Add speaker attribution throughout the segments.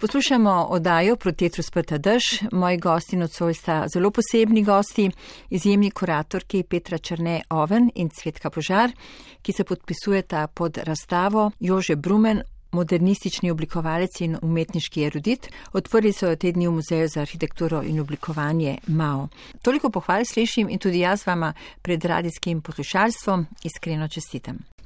Speaker 1: Poslušamo oddajo Protetru sprta dež. Moji gosti nocoj sta zelo posebni gosti, izjemni kuratorki Petra Črne Oven in Cvetka Požar, ki se podpisujeta pod razstavo Jože Brumen, modernistični oblikovalec in umetniški erudit. Odprli so jo te dni v Muzeju za arhitekturo in oblikovanje MAO. Toliko pohval slišim in tudi jaz vama pred radijskim poslušalstvom iskreno čestitam.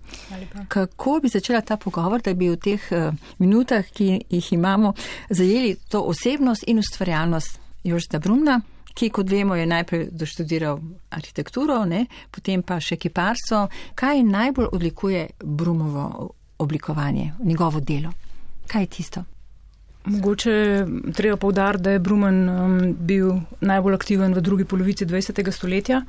Speaker 1: Kako bi začela ta pogovor, da bi v teh uh, minutah, ki jih imamo, zajeli to osebnost in ustvarjalnost Jožeta Brumna, ki, kot vemo, je najprej doštudiral arhitekturo, ne, potem pa še kiparstvo. Kaj najbolj odlikuje Brumovo oblikovanje, njegovo delo? Kaj je tisto?
Speaker 2: Mogoče treba povdariti, da je Brumen um, bil najbolj aktiven v drugi polovici 20. stoletja.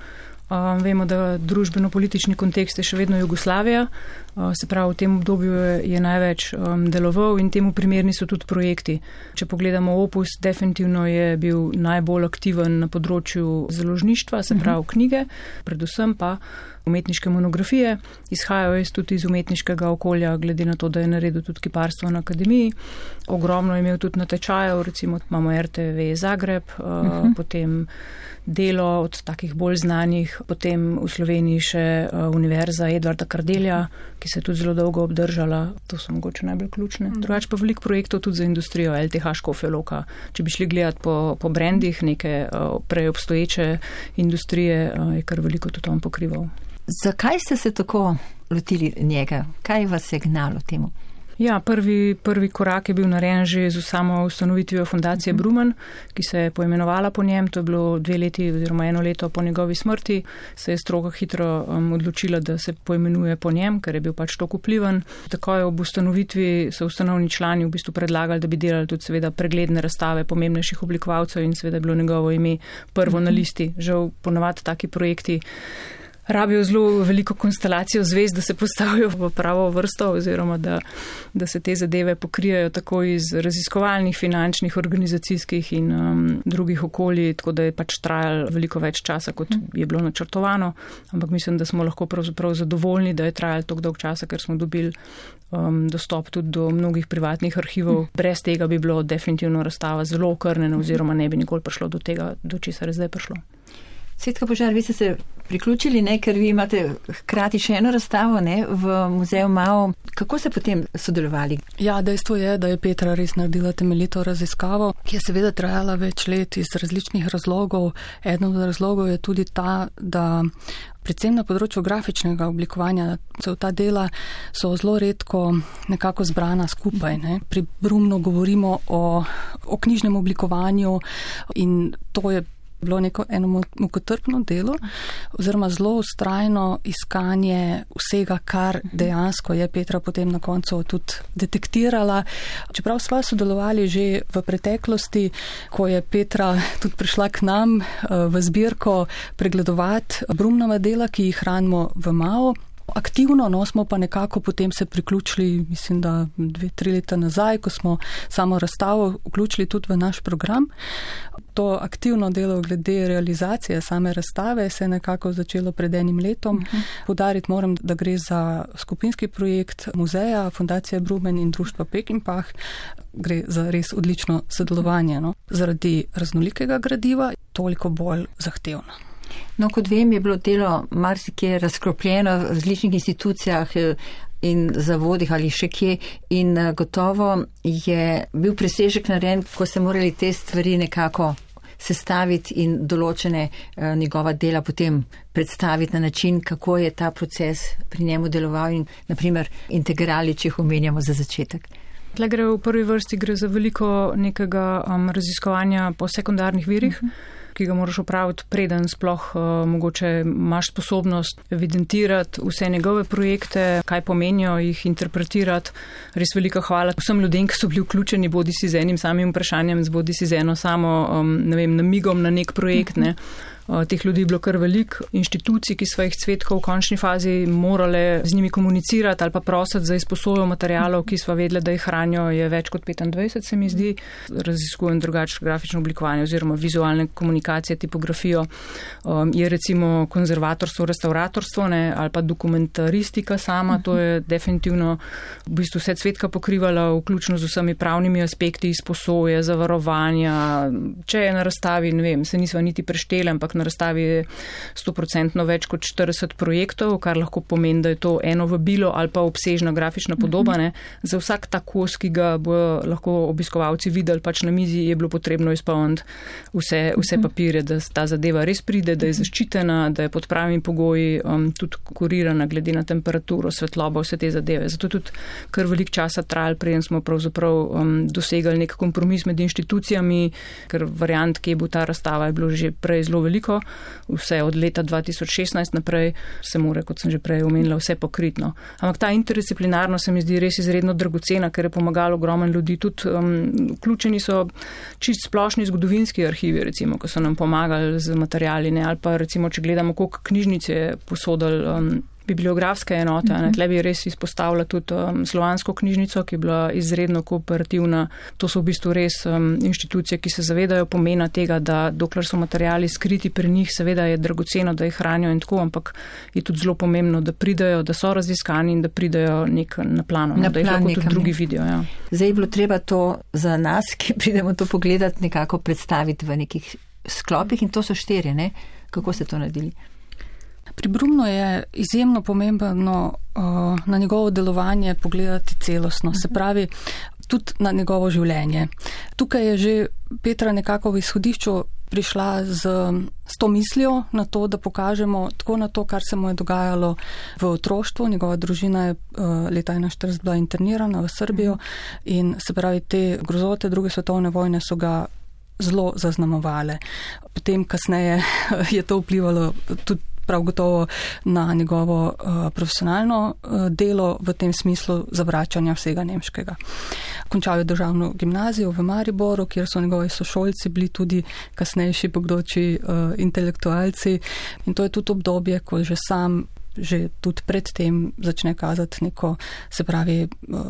Speaker 2: Um, vemo, da družbeno-politični kontekst je še vedno Jugoslavija, uh, se pravi, v tem obdobju je, je največ um, deloval in temu primerni so tudi projekti. Če pogledamo opus, definitivno je bil najbolj aktiven na področju založništva, se pravi knjige, predvsem pa umetniške monografije, izhajajo iz tudi iz umetniškega okolja, glede na to, da je naredil tudi kiparstvo na akademiji. Ogromno je imel tudi natečajev, recimo imamo RTV Zagreb, uh, uh -huh. potem delo od takih bolj znanih, potem v Sloveniji še uh, Univerza Edvarda Kardelja, ki se je tudi zelo dolgo obdržala. To so mogoče najbolj ključne. Uh -huh. Drugač pa veliko projektov tudi za industrijo, LTH Škofeloka. Če bi šli gledati po, po brendih neke uh, prej obstoječe industrije, je kar veliko tudi on pokrival.
Speaker 1: Zakaj ste se tako lotili njega? Kaj vas je gnalo temu?
Speaker 2: Ja, prvi, prvi korak je bil narejen že z samo ustanovitvijo fundacije Bruman, ki se je poimenovala po njem. To je bilo dve leti oziroma eno leto po njegovi smrti. Se je strogo hitro um, odločila, da se poimenuje po njem, ker je bil pač tako vpliven. Tako je ob ustanovitvi so ustanovni člani v bistvu predlagali, da bi delali tudi seveda pregledne razstave pomembnejših oblikovalcev in seveda je bilo njegovo ime prvo na listi. Žal ponovati taki projekti rabijo zelo veliko konstelacijo zvezd, da se postavijo v pravo vrsto oziroma da, da se te zadeve pokrijajo tako iz raziskovalnih, finančnih, organizacijskih in um, drugih okolij, tako da je pač trajalo veliko več časa, kot je bilo načrtovano. Ampak mislim, da smo lahko pravzaprav zadovoljni, da je trajalo tako dolg časa, ker smo dobili um, dostop tudi do mnogih privatnih arhivov. Brez tega bi bilo definitivno razstava zelo okrnjena oziroma ne bi nikoli prišlo do tega, do česar je zdaj prišlo.
Speaker 1: Svetka Požar, vi ste se priključili, ne, ker vi imate hkrati še eno razstavo ne, v muzeju Mao. Kako ste potem sodelovali?
Speaker 3: Ja, dejstvo je, da je Petra res naredila temeljito raziskavo, ki je seveda trajala več let iz različnih razlogov. Eden od razlogov je tudi ta, da predvsem na področju grafičnega oblikovanja v ta dela so zelo redko nekako zbrana skupaj. Ne. Pri Brumno govorimo o, o knjižnem oblikovanju in to je bilo neko eno mukotrpno delo oziroma zelo ustrajno iskanje vsega, kar dejansko je Petra potem na koncu tudi detektirala. Čeprav sva sodelovali že v preteklosti, ko je Petra tudi prišla k nam eh, v zbirko pregledovati Brumnova dela, ki jih hranimo v Mao. Aktivno no, smo pa nekako potem se priključili, mislim, da dve, tri leta nazaj, ko smo samo razstavo vključili tudi v naš program. To aktivno delo glede realizacije same razstave se je nekako začelo pred enim letom. Uh mhm. -huh. Podariti moram, da gre za skupinski projekt muzeja, fundacije Brumen in društva Pekinpah. Gre za res odlično sodelovanje. No. Zaradi raznolikega gradiva toliko bolj zahtevno.
Speaker 1: No, kot vem, je bilo delo marsikje razkropljeno v različnih institucijah eh, in zavodih ali še kje in eh, gotovo je bil presežek narejen, ko ste morali te stvari nekako sestaviti in določene eh, njegova dela potem predstaviti na način, kako je ta proces pri njemu deloval in naprimer integrali, če jih omenjamo za začetek.
Speaker 2: Tle gre v prvi vrsti gre za veliko nekega um, raziskovanja po sekundarnih virih. Uh -huh ki ga moraš upraviti, preden sploh uh, mogoče imaš sposobnost evidentirati vse njegove projekte, kaj pomenijo, jih interpretirati. Res velika hvala vsem ljudem, ki so bili vključeni, bodi si z enim samim vprašanjem, bodi si z eno samo, um, ne vem, namigom na nek projekt. Ne. Teh ljudi je bilo kar velik, inštitucij, ki svojih cvetkov v končni fazi morale z njimi komunicirati ali pa prositi za izposojo materijalov, ki smo vedeli, da jih hranijo, je več kot 25, se mi zdi. Raziskujem drugače grafično oblikovanje oziroma vizualne komunikacije, tipografijo. Je recimo konzervatorstvo, restauratorstvo ne, ali pa dokumentaristika sama, to je definitivno v bistvu vse cvetka pokrivala, vključno z vsemi pravnimi aspekti izposoje, zavarovanja. Če je na razstavi, ne vem, se nismo niti prešteli, ampak na razstavi je 100% več kot 40 projektov, kar lahko pomeni, da je to eno vabilo ali pa obsežna grafična podoba. Ne. Za vsak ta kos, ki ga bo lahko obiskovalci videli pač na mizi, je bilo potrebno izpolniti vse, vse papire, da ta zadeva res pride, da je zaščitena, da je pod pravimi pogoji um, tudi kurirana glede na temperaturo, svetlobo, vse te zadeve. Zato tudi kar velik časa trajal, preden smo pravzaprav um, dosegali nek kompromis med inštitucijami, ker variant, kje bo ta razstava, je bilo že prej zelo veliko. Vse od leta 2016 naprej se more, kot sem že prej omenila, vse pokritno. Ampak ta interdisciplinarno se mi zdi res izredno dragocena, ker je pomagalo ogromno ljudi. Tudi um, vključeni so čist splošni zgodovinski arhivi, recimo, ko so nam pomagali z materijali, ne? ali pa recimo, če gledamo, koliko knjižnice posodali. Um, bibliografska enota. Uh -huh. Tle bi res izpostavila tudi um, slovansko knjižnico, ki je bila izredno kooperativna. To so v bistvu res um, inštitucije, ki se zavedajo pomena tega, da dokler so materijali skriti pri njih, seveda je dragoceno, da jih hranijo in tako, ampak je tudi zelo pomembno, da pridajo, da so raziskani in da pridajo nek na plano,
Speaker 1: na
Speaker 2: no, da jih lahko tudi drugi vidijo. Ja.
Speaker 1: Zdaj je bilo treba to za nas, ki pridemo to pogledati, nekako predstaviti v nekih sklopih in to so štirje, ne? Kako ste to naredili?
Speaker 3: Pri Brumnu je izjemno pomembno uh, na njegovo delovanje pogledati celostno, se mhm. pravi tudi na njegovo življenje. Tukaj je že Petra nekako v izhodišču prišla z, z to mislijo na to, da pokažemo tako na to, kar se mu je dogajalo v otroštvu. Njegova družina je uh, leta 1941 bila internirana v Srbijo in se pravi te grozote druge svetovne vojne so ga zelo zaznamovale. Potem kasneje je to vplivalo tudi prav gotovo na njegovo uh, profesionalno uh, delo v tem smislu zavračanja vsega nemškega. Končal je državno gimnazijo v Mariboru, kjer so njegovi sošolci bili tudi kasnejši pogdoči uh, intelektualci in to je tudi obdobje, ko že sam že tudi predtem začne kazati neko, se pravi,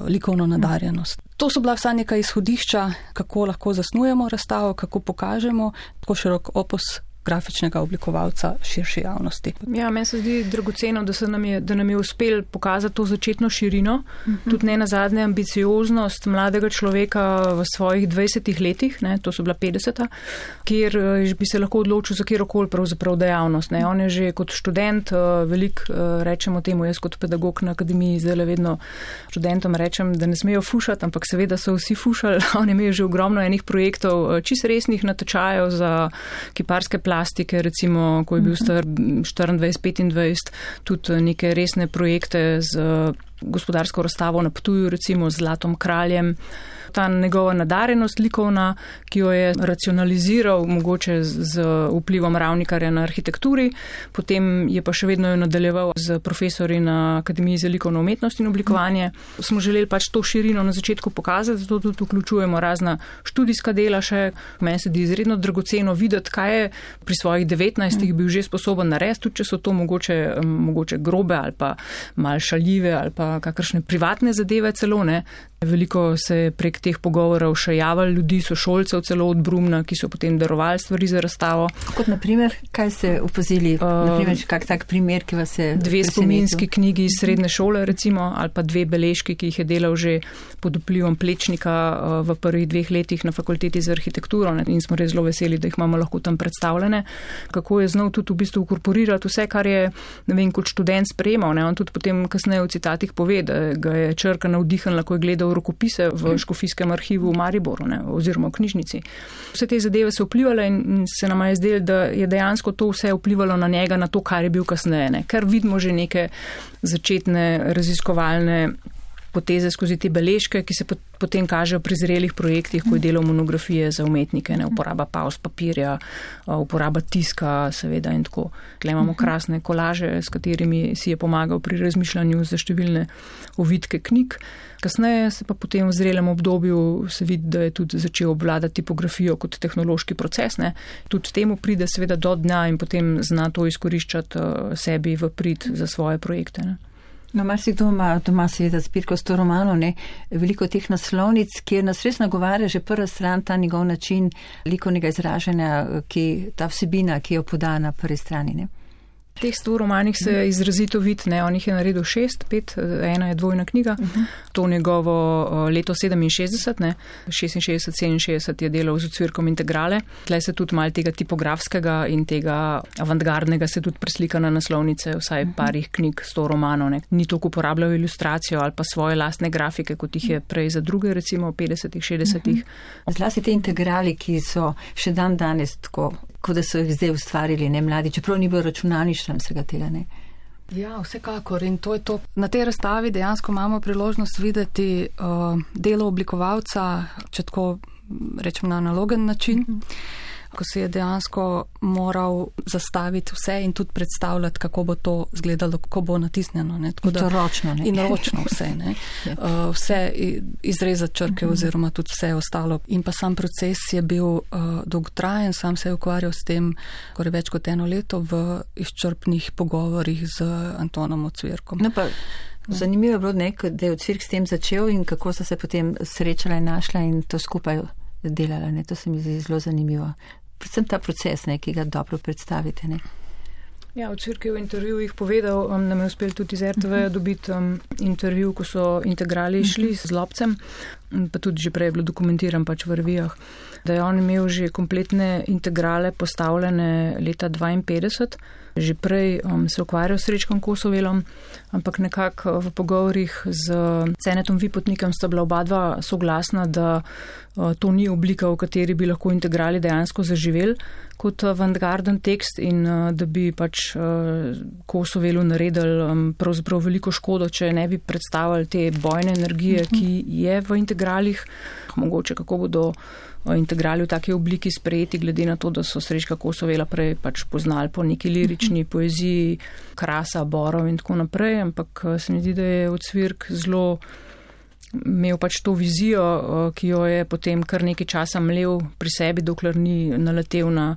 Speaker 3: likovno nadarjenost. To so bila vsa neka izhodišča, kako lahko zasnujemo razstavo, kako pokažemo tako širok opos grafičnega oblikovalca širši javnosti.
Speaker 2: Ja, meni se zdi dragoceno, da, nam je, da nam je uspel pokazati to začetno širino, uh mhm. -huh. tudi ne na zadnje ambicioznost mladega človeka v svojih 20 letih, ne, to so bila 50, kjer eh, bi se lahko odločil za kjerokoli pravzaprav dejavnost. Ne. On je že kot študent, eh, velik eh, rečemo temu, jaz kot pedagog na akademiji zdaj le vedno študentom rečem, da ne smejo fušati, ampak seveda so vsi fušali. On je imel že ogromno enih projektov, čist resnih natečajev za kiparske plane plastike, recimo, ko je bil star 24-25, tudi neke resne projekte z gospodarsko razstavo na Ptuju, recimo z Zlatom kraljem ta njegova nadarenost likovna, ki jo je racionaliziral mogoče z vplivom ravnikarja na arhitekturi, potem je pa še vedno jo nadaljeval z profesori na Akademiji za likovno umetnost in oblikovanje. Smo želeli pač to širino na začetku pokazati, zato tudi vključujemo razna študijska dela še. Meni se zdi izredno dragoceno videti, kaj je pri svojih 19 bil že sposoben narediti, tudi če so to mogoče, mogoče grobe ali pa mal šaljive ali pa kakršne privatne zadeve celo ne. Veliko se je prek teh pogovorov še javljali ljudi, so šolcev celo od Brumna, ki so potem darovali stvari za razstavo.
Speaker 1: Kot naprimer, kaj ste upozili, naprimer, kak tak primer, ki vas je.
Speaker 2: Dve spominski knjigi iz srednje šole, recimo, ali pa dve beležki, ki jih je delal že pod vplivom plečnika v prvih dveh letih na fakulteti za arhitekturo in smo res zelo veseli, da jih imamo lahko tam predstavljene. Kako je znal tudi v bistvu ukorporirati vse, kar je, ne vem, kot študent sprejemal. Ne. On tudi potem kasneje v citatih pove, da ga je črka navdihnila, ko je gledal rokopise v Škofijskem arhivu v Mariboru ne, oziroma v knjižnici. Vse te zadeve so vplivali in se nam je zdelo, da je dejansko to vse vplivalo na njega, na to, kar je bil kasneje. Ne. Ker vidimo že neke začetne raziskovalne poteze skozi te beležke, ki se potem kažejo pri zrelih projektih, ko je delo monografije za umetnike, ne uporaba paus papirja, uporaba tiska, seveda in tako. Tle imamo krasne kolaže, s katerimi si je pomagal pri razmišljanju za številne ovitke knjig. Kasneje se pa potem v zrelem obdobju se vidi, da je tudi začel obvladati tipografijo kot tehnološki proces. Ne. Tudi temu pride seveda do dna in potem zna to izkoriščati uh, sebi v prid za svoje projekte. Ne.
Speaker 1: No, mar si doma, doma seveda zbirko sto romanov, ne, veliko teh naslovnic, kjer nas res nagovarja že prva stran, ta njegov način likovnega izražanja, ki, ta vsebina, ki jo poda na prvi strani. Ne.
Speaker 2: Teh sto romanih se je izrazito vidne, on jih je naredil šest, pet, ena je dvojna knjiga, uh -huh. to njegovo leto 67, ne, 66, 67 je delal z ocvirkom integrale, tle se tudi mal tega tipografskega in tega avantgardnega se tudi preslika na naslovnice, vsaj uh -huh. parih knjig, sto romanov, ne. ni toliko uporabljal ilustracijo ali pa svoje lastne grafike, kot jih je prej za druge, recimo v 50-ih, 60-ih. Uh
Speaker 1: -huh. Zlasti te integrali, ki so še dan danes tako kot da so jih zdaj ustvarili ne mladi, čeprav ni bilo računalništva vsega tega. Ne.
Speaker 3: Ja, vsekakor in to je to. Na tej razstavi dejansko imamo priložnost videti uh, delo oblikovalca, če tako rečem na analogen način. Mm -hmm ko se je dejansko moral zastaviti vse in tudi predstavljati, kako bo to izgledalo, kako bo natisnjeno. Ne?
Speaker 1: Tako da, ročno,
Speaker 3: in ročno vse. ja. uh, vse izrezati črke mhm. oziroma tudi vse ostalo. In pa sam proces je bil uh, dolgotrajen, sam se je ukvarjal s tem, je več kot eno leto v izčrpnih pogovorih z Antonom Ocvirkom.
Speaker 1: No pa, zanimivo je bilo, ne, da je Ocvirk s tem začel in kako so se potem srečala in našla in to skupaj delala. Ne? To se mi zdi zelo zanimivo predvsem ta proces, ne, ki ga dobro predstavite. Ne.
Speaker 2: Ja, v Cirke v intervjujih povedal, um, da me je uspel tudi z RTV uh -huh. dobiti um, intervju, ko so integrali šli z lobcem, pa tudi že prej je bilo dokumentiran pač v revijah, da je on imel že kompletne integrale postavljene leta 52 že prej um, se ukvarjal s Rečkom Kosovelom, ampak nekako uh, v pogovorih z Cenetom Vipotnikom sta bila oba dva soglasna, da uh, to ni oblika, v kateri bi lahko integrali dejansko zaživel kot avantgarden tekst in uh, da bi pač uh, Kosovelu naredili um, pravzaprav veliko škodo, če ne bi predstavili te bojne energije, ki je v integralih, mogoče kako bodo integrali v taki obliki sprejeti, glede na to, da so Srečka Kosovela prej pač poznali po neki lirični mhm. poeziji, krasa, borov in tako naprej, ampak eh, se mi zdi, da je odsvirk zelo imel pač to vizijo, eh, ki jo je potem kar nekaj časa mlev pri sebi, dokler ni naletel na,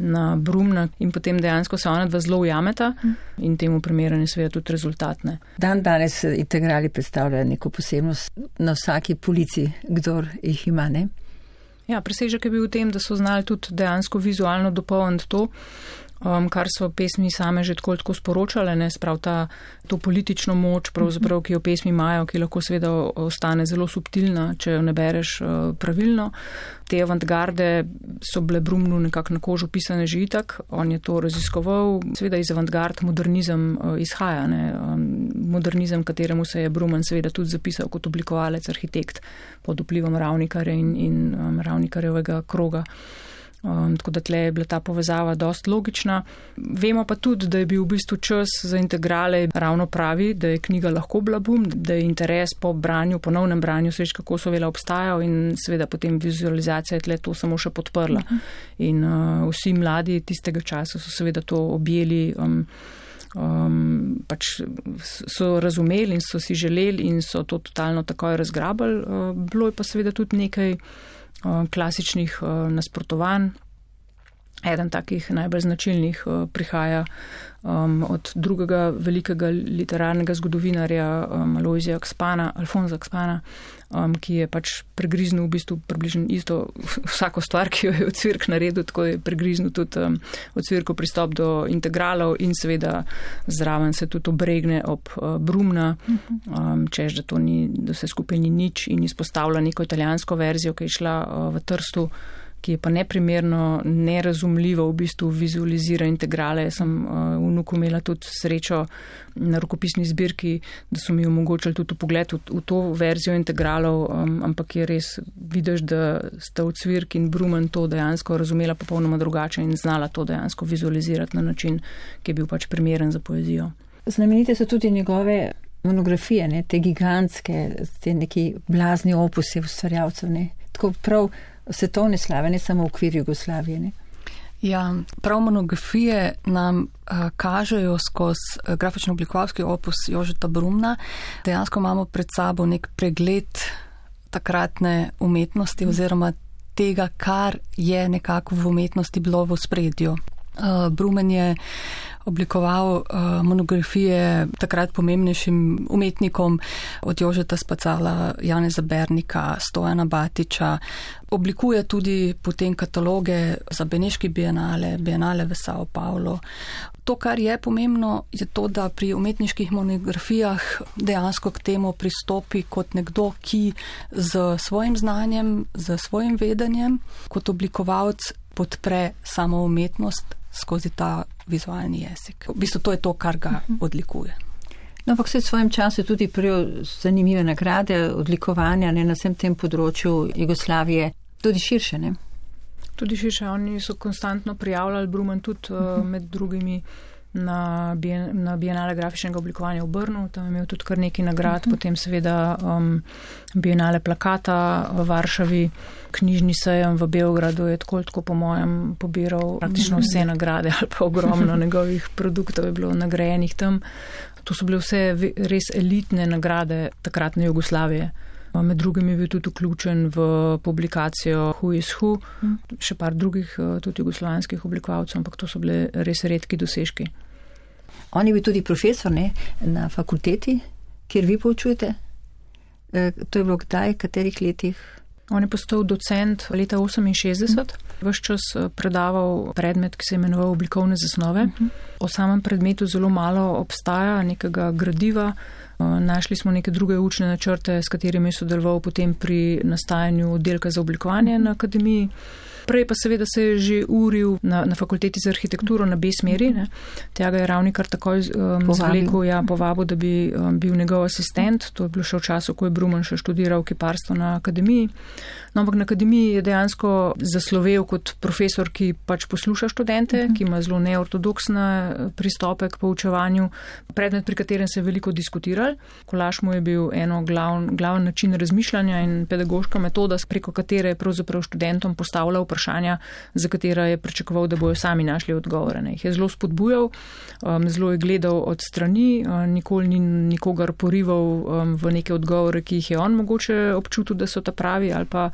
Speaker 2: na Brumna in potem dejansko se ona dva zelo ujameta mhm. in temu primeren je seveda tudi rezultatne.
Speaker 1: Dan danes integrali predstavljajo neko posebnost na vsaki polici, kdor jih ima, ne?
Speaker 2: Ja, presežek je bil v tem, da so znali tudi dejansko vizualno dopolniti to, um, kar so pesmi same že tako, tako sporočale, ne sprav ta, to politično moč, ki jo pesmi imajo, ki lahko seveda ostane zelo subtilna, če jo ne bereš uh, pravilno. Te avantgarde so bile Brumnu nekako na kožo pisane že itak, on je to raziskoval. Seveda iz avantgard modernizem uh, izhaja, ne, um, modernizem, kateremu se je Brumen seveda tudi zapisal kot oblikovalec, arhitekt pod vplivom ravnikarja in, in um, ravnikarjevega kroga. Um, tako da tle je bila ta povezava dost logična. Vemo pa tudi, da je bil v bistvu čas za integrale ravno pravi, da je knjiga lahko bila bum, da je interes po branju, ponovnem branju sveč, kako so vele obstajal in seveda potem vizualizacija je tle to samo še podprla. -huh. In uh, vsi mladi tistega časa so seveda to objeli. Um, Um, pač so razumeli in so si želeli in so to totalno takoj razgrabili. Uh, bilo je pa seveda tudi nekaj klasičnih eh, nasprotovanj. Eden takih najbolj značilnih eh, prihaja um, od drugega velikega literarnega zgodovinarja um, Aloizija Kspana, Alfonza Kspana, um, ki je pač pregriznil v bistvu približno isto vsako stvar, ki jo je od cvirk naredil, tako je pregriznil tudi um, od cvirko pristop do integralov in seveda zraven se tudi obregne ob uh, Brumna, um, čež, da to ni, da se skupaj ni nič in izpostavlja neko italijansko verzijo, ki je šla uh, v Trstu ki je pa neprimerno, nerazumljivo v bistvu vizualizira integrale. Jaz sem uh, vnuku imela tudi srečo na rokopisni zbirki, da so mi omogočili tudi pogled v, v to verzijo integralov, um, ampak je res vidiš, da sta v cvirk in Brumen to dejansko razumela popolnoma drugače in znala to dejansko vizualizirati na način, ki je bil pač primeren za poezijo.
Speaker 1: Znamenite so tudi njegove monografije, ne, te gigantske, te neki blazni opuse ustvarjalcev, ne, tako prav svetovne slave, ne samo v okviru Jugoslavije. Ne.
Speaker 3: Ja, prav monografije nam uh, kažejo skozi uh, grafično oblikovalski opus Jožeta Brumna. Dejansko imamo pred sabo nek pregled takratne umetnosti oziroma tega, kar je nekako v umetnosti bilo v spredju. Uh, Brumen je oblikoval uh, monografije takrat pomembnejšim umetnikom od Jožeta Spacala, Janeza Bernika, Stojana Batiča. Oblikuje tudi potem kataloge za Beneški bienale, bienale v Sao Paulo. To, kar je pomembno, je to, da pri umetniških monografijah dejansko k temu pristopi kot nekdo, ki z svojim znanjem, z svojim vedenjem, kot oblikovalec podpre samo umetnost skozi ta vizualni jezik. V bistvu to je to, kar ga mhm. odlikuje.
Speaker 1: No, ampak se v svojem času tudi prijel zanimive nagrade, odlikovanja ne, na vsem tem področju Jugoslavije, tudi širše. Ne?
Speaker 2: Tudi širše, oni so konstantno prijavljali Brumen tudi uh eh, -huh. med drugimi na, bien, na Bienale grafičnega oblikovanja v Brnu, tam je imel tudi kar nekaj nagrad, uh mhm. -huh. potem seveda um, Bienale plakata v Varšavi, knjižni sejem v Beogradu je tako, tako po mojem pobiral praktično mhm. vse nagrade ali pa ogromno njegovih produktov je bilo nagrajenih tam. To so bile vse res elitne nagrade takratne Jugoslavije. Med drugim je bil tudi vključen v publikacijo Who is Who, mm. še par drugih eh, tudi jugoslovanskih oblikovalcev, ampak to so bile res redki dosežki.
Speaker 1: On je bil tudi profesor ne, na fakulteti, kjer vi poučujete. E, to je bilo kdaj, katerih letih?
Speaker 2: On je postal docent leta 68, mm. vse čas eh, predaval predmet, ki se je imenoval oblikovne zasnove. Mm -hmm. O samem predmetu zelo malo obstaja nekega gradiva. Eh, našli smo neke druge učne načrte, s katerimi je sodeloval potem pri nastajanju oddelka za oblikovanje na akademiji. Prej pa seveda se je že uril na, na fakulteti za arhitekturo na B-smeri. Tega je ravni kar takoj um, zvlekel, ja, povabil, da bi um, bil njegov asistent. To je bilo še v času, ko je Bruman še študiral kiparstvo na akademiji. No, ampak na akademiji je dejansko zaslovel kot profesor, ki pač posluša študente, uh mhm. -huh. ki ima zelo neortodoksne eh, pristope k poučevanju, predmet, pri katerem se je veliko diskutiral. Kolaš mu je bil eno glavn, glavn način razmišljanja in pedagoška metoda, preko katere je pravzaprav študentom postavljal vprašanja, za katera je pričakoval, da bojo sami našli odgovore. Ne. Jih je zelo spodbujal, um, zelo je gledal od strani, uh, nikoli ni nikogar porival um, v neke odgovore, ki jih je on mogoče občutil, da so ta pravi ali pa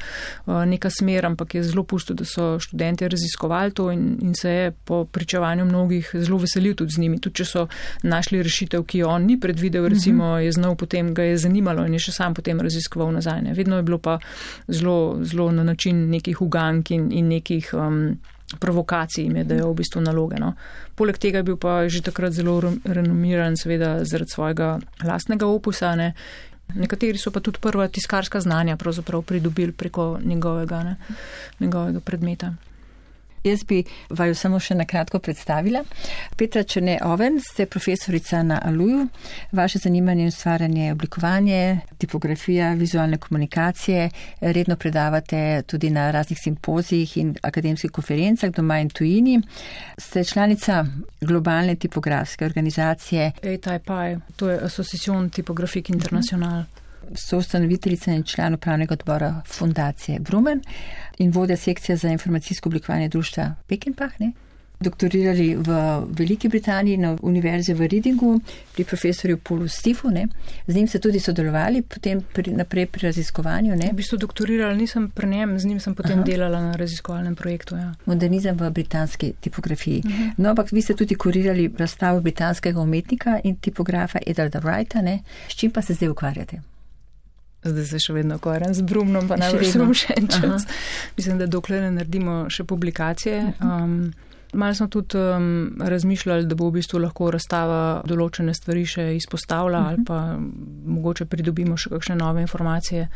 Speaker 2: neka smer, ampak je zelo pusto, da so študenti raziskovali to in, in se je po pričevanju mnogih zelo veselil tudi z njimi. Tudi če so našli rešitev, ki jo on ni predvidel, mhm. recimo je znal potem, ga je zanimalo in je še sam potem raziskoval nazaj. Ne. Vedno je bilo pa zelo, zelo na način nekih ugank in, in nekih. Um, provokacij jim je, da je v bistvu naloge. No. Poleg tega je bil pa že takrat zelo renomiran, seveda zaradi svojega lastnega opusa ne, Nekateri so pa tudi prva tiskarska znanja pridobili preko njegovega, ne, njegovega predmeta.
Speaker 1: Jaz bi vaju samo še na kratko predstavila. Petra Črne Oven, ste profesorica na Aluju. Vaše zanimanje in stvaranje je oblikovanje, tipografija, vizualne komunikacije. Redno predavate tudi na raznih simpozijih in akademskih konferencah doma in tujini. Ste članica globalne tipografske organizacije.
Speaker 2: ATIPI, to je Association Typographique International. -huh
Speaker 1: soustanoviteljica in član upravnega odbora fundacije Brumen in vodja sekcije za informacijsko oblikovanje društva Pekinpah. Ne? Doktorirali v Veliki Britaniji na univerzi v Readingu pri profesorju Paulu Stifu. Ne? Z njim ste tudi sodelovali potem pri, naprej pri raziskovanju. Ne?
Speaker 2: V bistvu doktorirali nisem pri njem, z njim sem potem Aha. delala na raziskovalnem projektu. Ja.
Speaker 1: Modernizem v britanski tipografiji. Uh mhm. -huh. No, ampak vi ste tudi kurirali razstavo britanskega umetnika in tipografa Edarda Wrighta. S čim pa se zdaj ukvarjate?
Speaker 2: Zdaj se še vedno ukvarjam z Brumnom, pa najbolj sem še en čas. Mislim, da dokler ne naredimo še publikacije. Um, Malo smo tudi um, razmišljali, da bo v bistvu lahko razstava določene stvari še izpostavila uh -huh. ali pa mogoče pridobimo še kakšne nove informacije,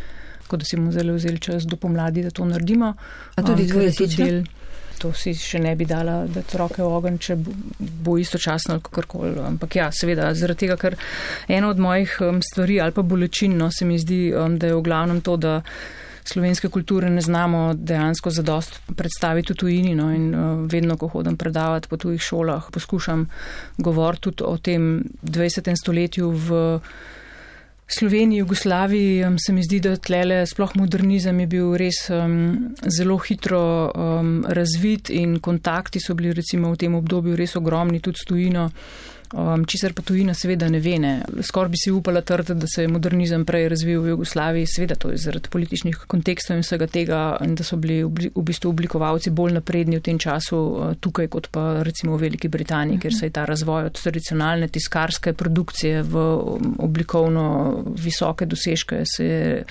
Speaker 2: tako da si bomo zelo vzeli čas do pomladi, da to naredimo.
Speaker 1: A tudi um, dvojezični?
Speaker 2: To si še ne bi dala, da troke v ogen, če bo, bo istočasno ali kakorkoli. Ampak ja, seveda, zaradi tega, ker eno od mojih um, stvari ali pa bolečin, no, se mi zdi, um, da je v glavnem to, da slovenske kulture ne znamo dejansko zadost predstaviti v tujini. No, in uh, vedno, ko hodam predavati po tujih šolah, poskušam govoriti tudi o tem 20. stoletju v Sloveniji, Jugoslaviji, se mi zdi, da tlele sploh modernizem je bil res um, zelo hitro um, razvit in kontakti so bili recimo v tem obdobju res ogromni tudi s tujino. Um, Česar pa tujina seveda ne ve. Ne. Skoraj bi si upala trditi, da se je modernizem prej razvil v Jugoslaviji, seveda to je zaradi političnih kontekstov in vsega tega, in da so bili v bistvu oblikovalci bolj napredni v tem času uh, tukaj, kot pa recimo v Veliki Britaniji, ker se je ta razvoj od tradicionalne tiskarske produkcije v um, oblikovno visoke dosežke se je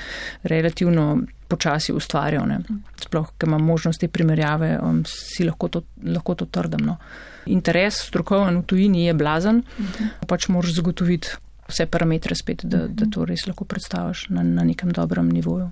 Speaker 2: relativno počasi ustvarjal. Ne. Sploh, ker imam možnosti primerjave, um, si lahko to, lahko to trdim. No interes strokoven v tujini je blazen, uh -huh. pač moraš zagotoviti vse parametre spet, da, da to res lahko predstaviš na, na nekem dobrem nivoju.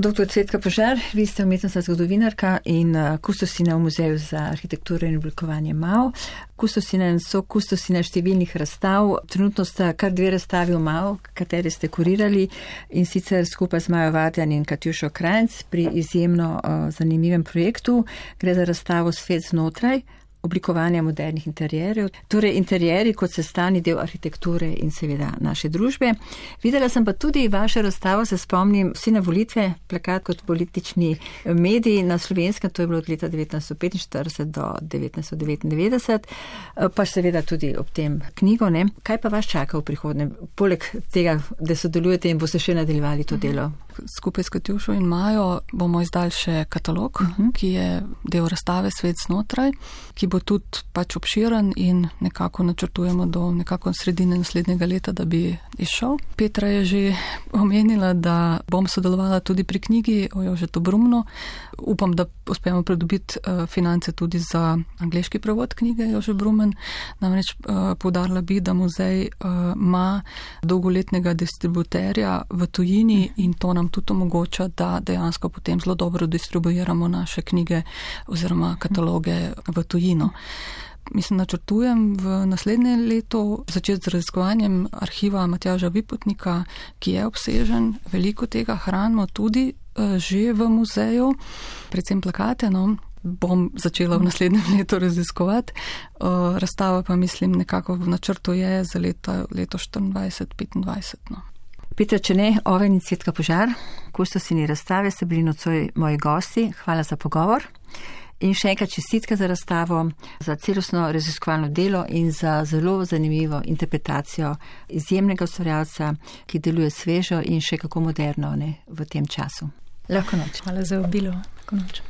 Speaker 1: Doktor Cvetka Požar, vi ste umetnostna zgodovinarka in uh, kustosina v Muzeju za arhitekturo in oblikovanje MAO. Kustosina in so kustosina številnih razstav. Trenutno sta kar dve razstavi v MAO, kateri ste kurirali in sicer skupaj z Majo Vadjan in Katjušo Krajnc pri izjemno uh, zanimivem projektu. Gre za razstavo Svet znotraj oblikovanja modernih interjerjev, torej interjeri kot sestavni del arhitekture in seveda naše družbe. Videla sem pa tudi vašo razstavo, se spomnim, vsi na volitve, plakat kot politični mediji na slovenskem, to je bilo od leta 1945 do 1999, pa seveda tudi ob tem knjigo. Ne? Kaj pa vas čaka v prihodnje, poleg tega, da sodelujete in boste še nadaljevali to delo?
Speaker 3: Skupaj s Katjušo in Majo bomo izdali še katalog, uh mhm. -huh. ki je del razstave Svet znotraj, ki bo tudi pač obširen in nekako načrtujemo do nekako sredine naslednjega leta, da bi izšel. Petra je že omenila, da bom sodelovala tudi pri knjigi o Jožetu Brumnu. Upam, da uspemo pridobiti uh, finance tudi za angliški prevod knjige Jože Brumen. Namreč uh, podarila bi, da muzej uh, ima dolgoletnega distributerja v tujini in to nam tudi omogoča, da dejansko potem zelo dobro distribuiramo naše knjige oziroma kataloge v vsebino. Mislim, načrtujem v naslednje leto začeti z raziskovanjem arhiva Matjaža Vipotnika, ki je obsežen, veliko tega hranimo tudi uh, že v muzeju, predvsem plakate. No. Bom začela v naslednjem letu raziskovati. Uh, razstava pa mislim nekako v načrtu je za leto, leto 24-25. No.
Speaker 1: Petra, če ne, oven in svetka požar, ko so si ni razstave, ste bili nocoj moji gosti. Hvala za pogovor. In še enkrat čestitke za razstavo, za celostno raziskovalno delo in za zelo zanimivo interpretacijo izjemnega ustvarjalca, ki deluje svežo in še kako moderno ne, v tem času. Lahko noč.
Speaker 2: Hvala za obilo. Lahko noč.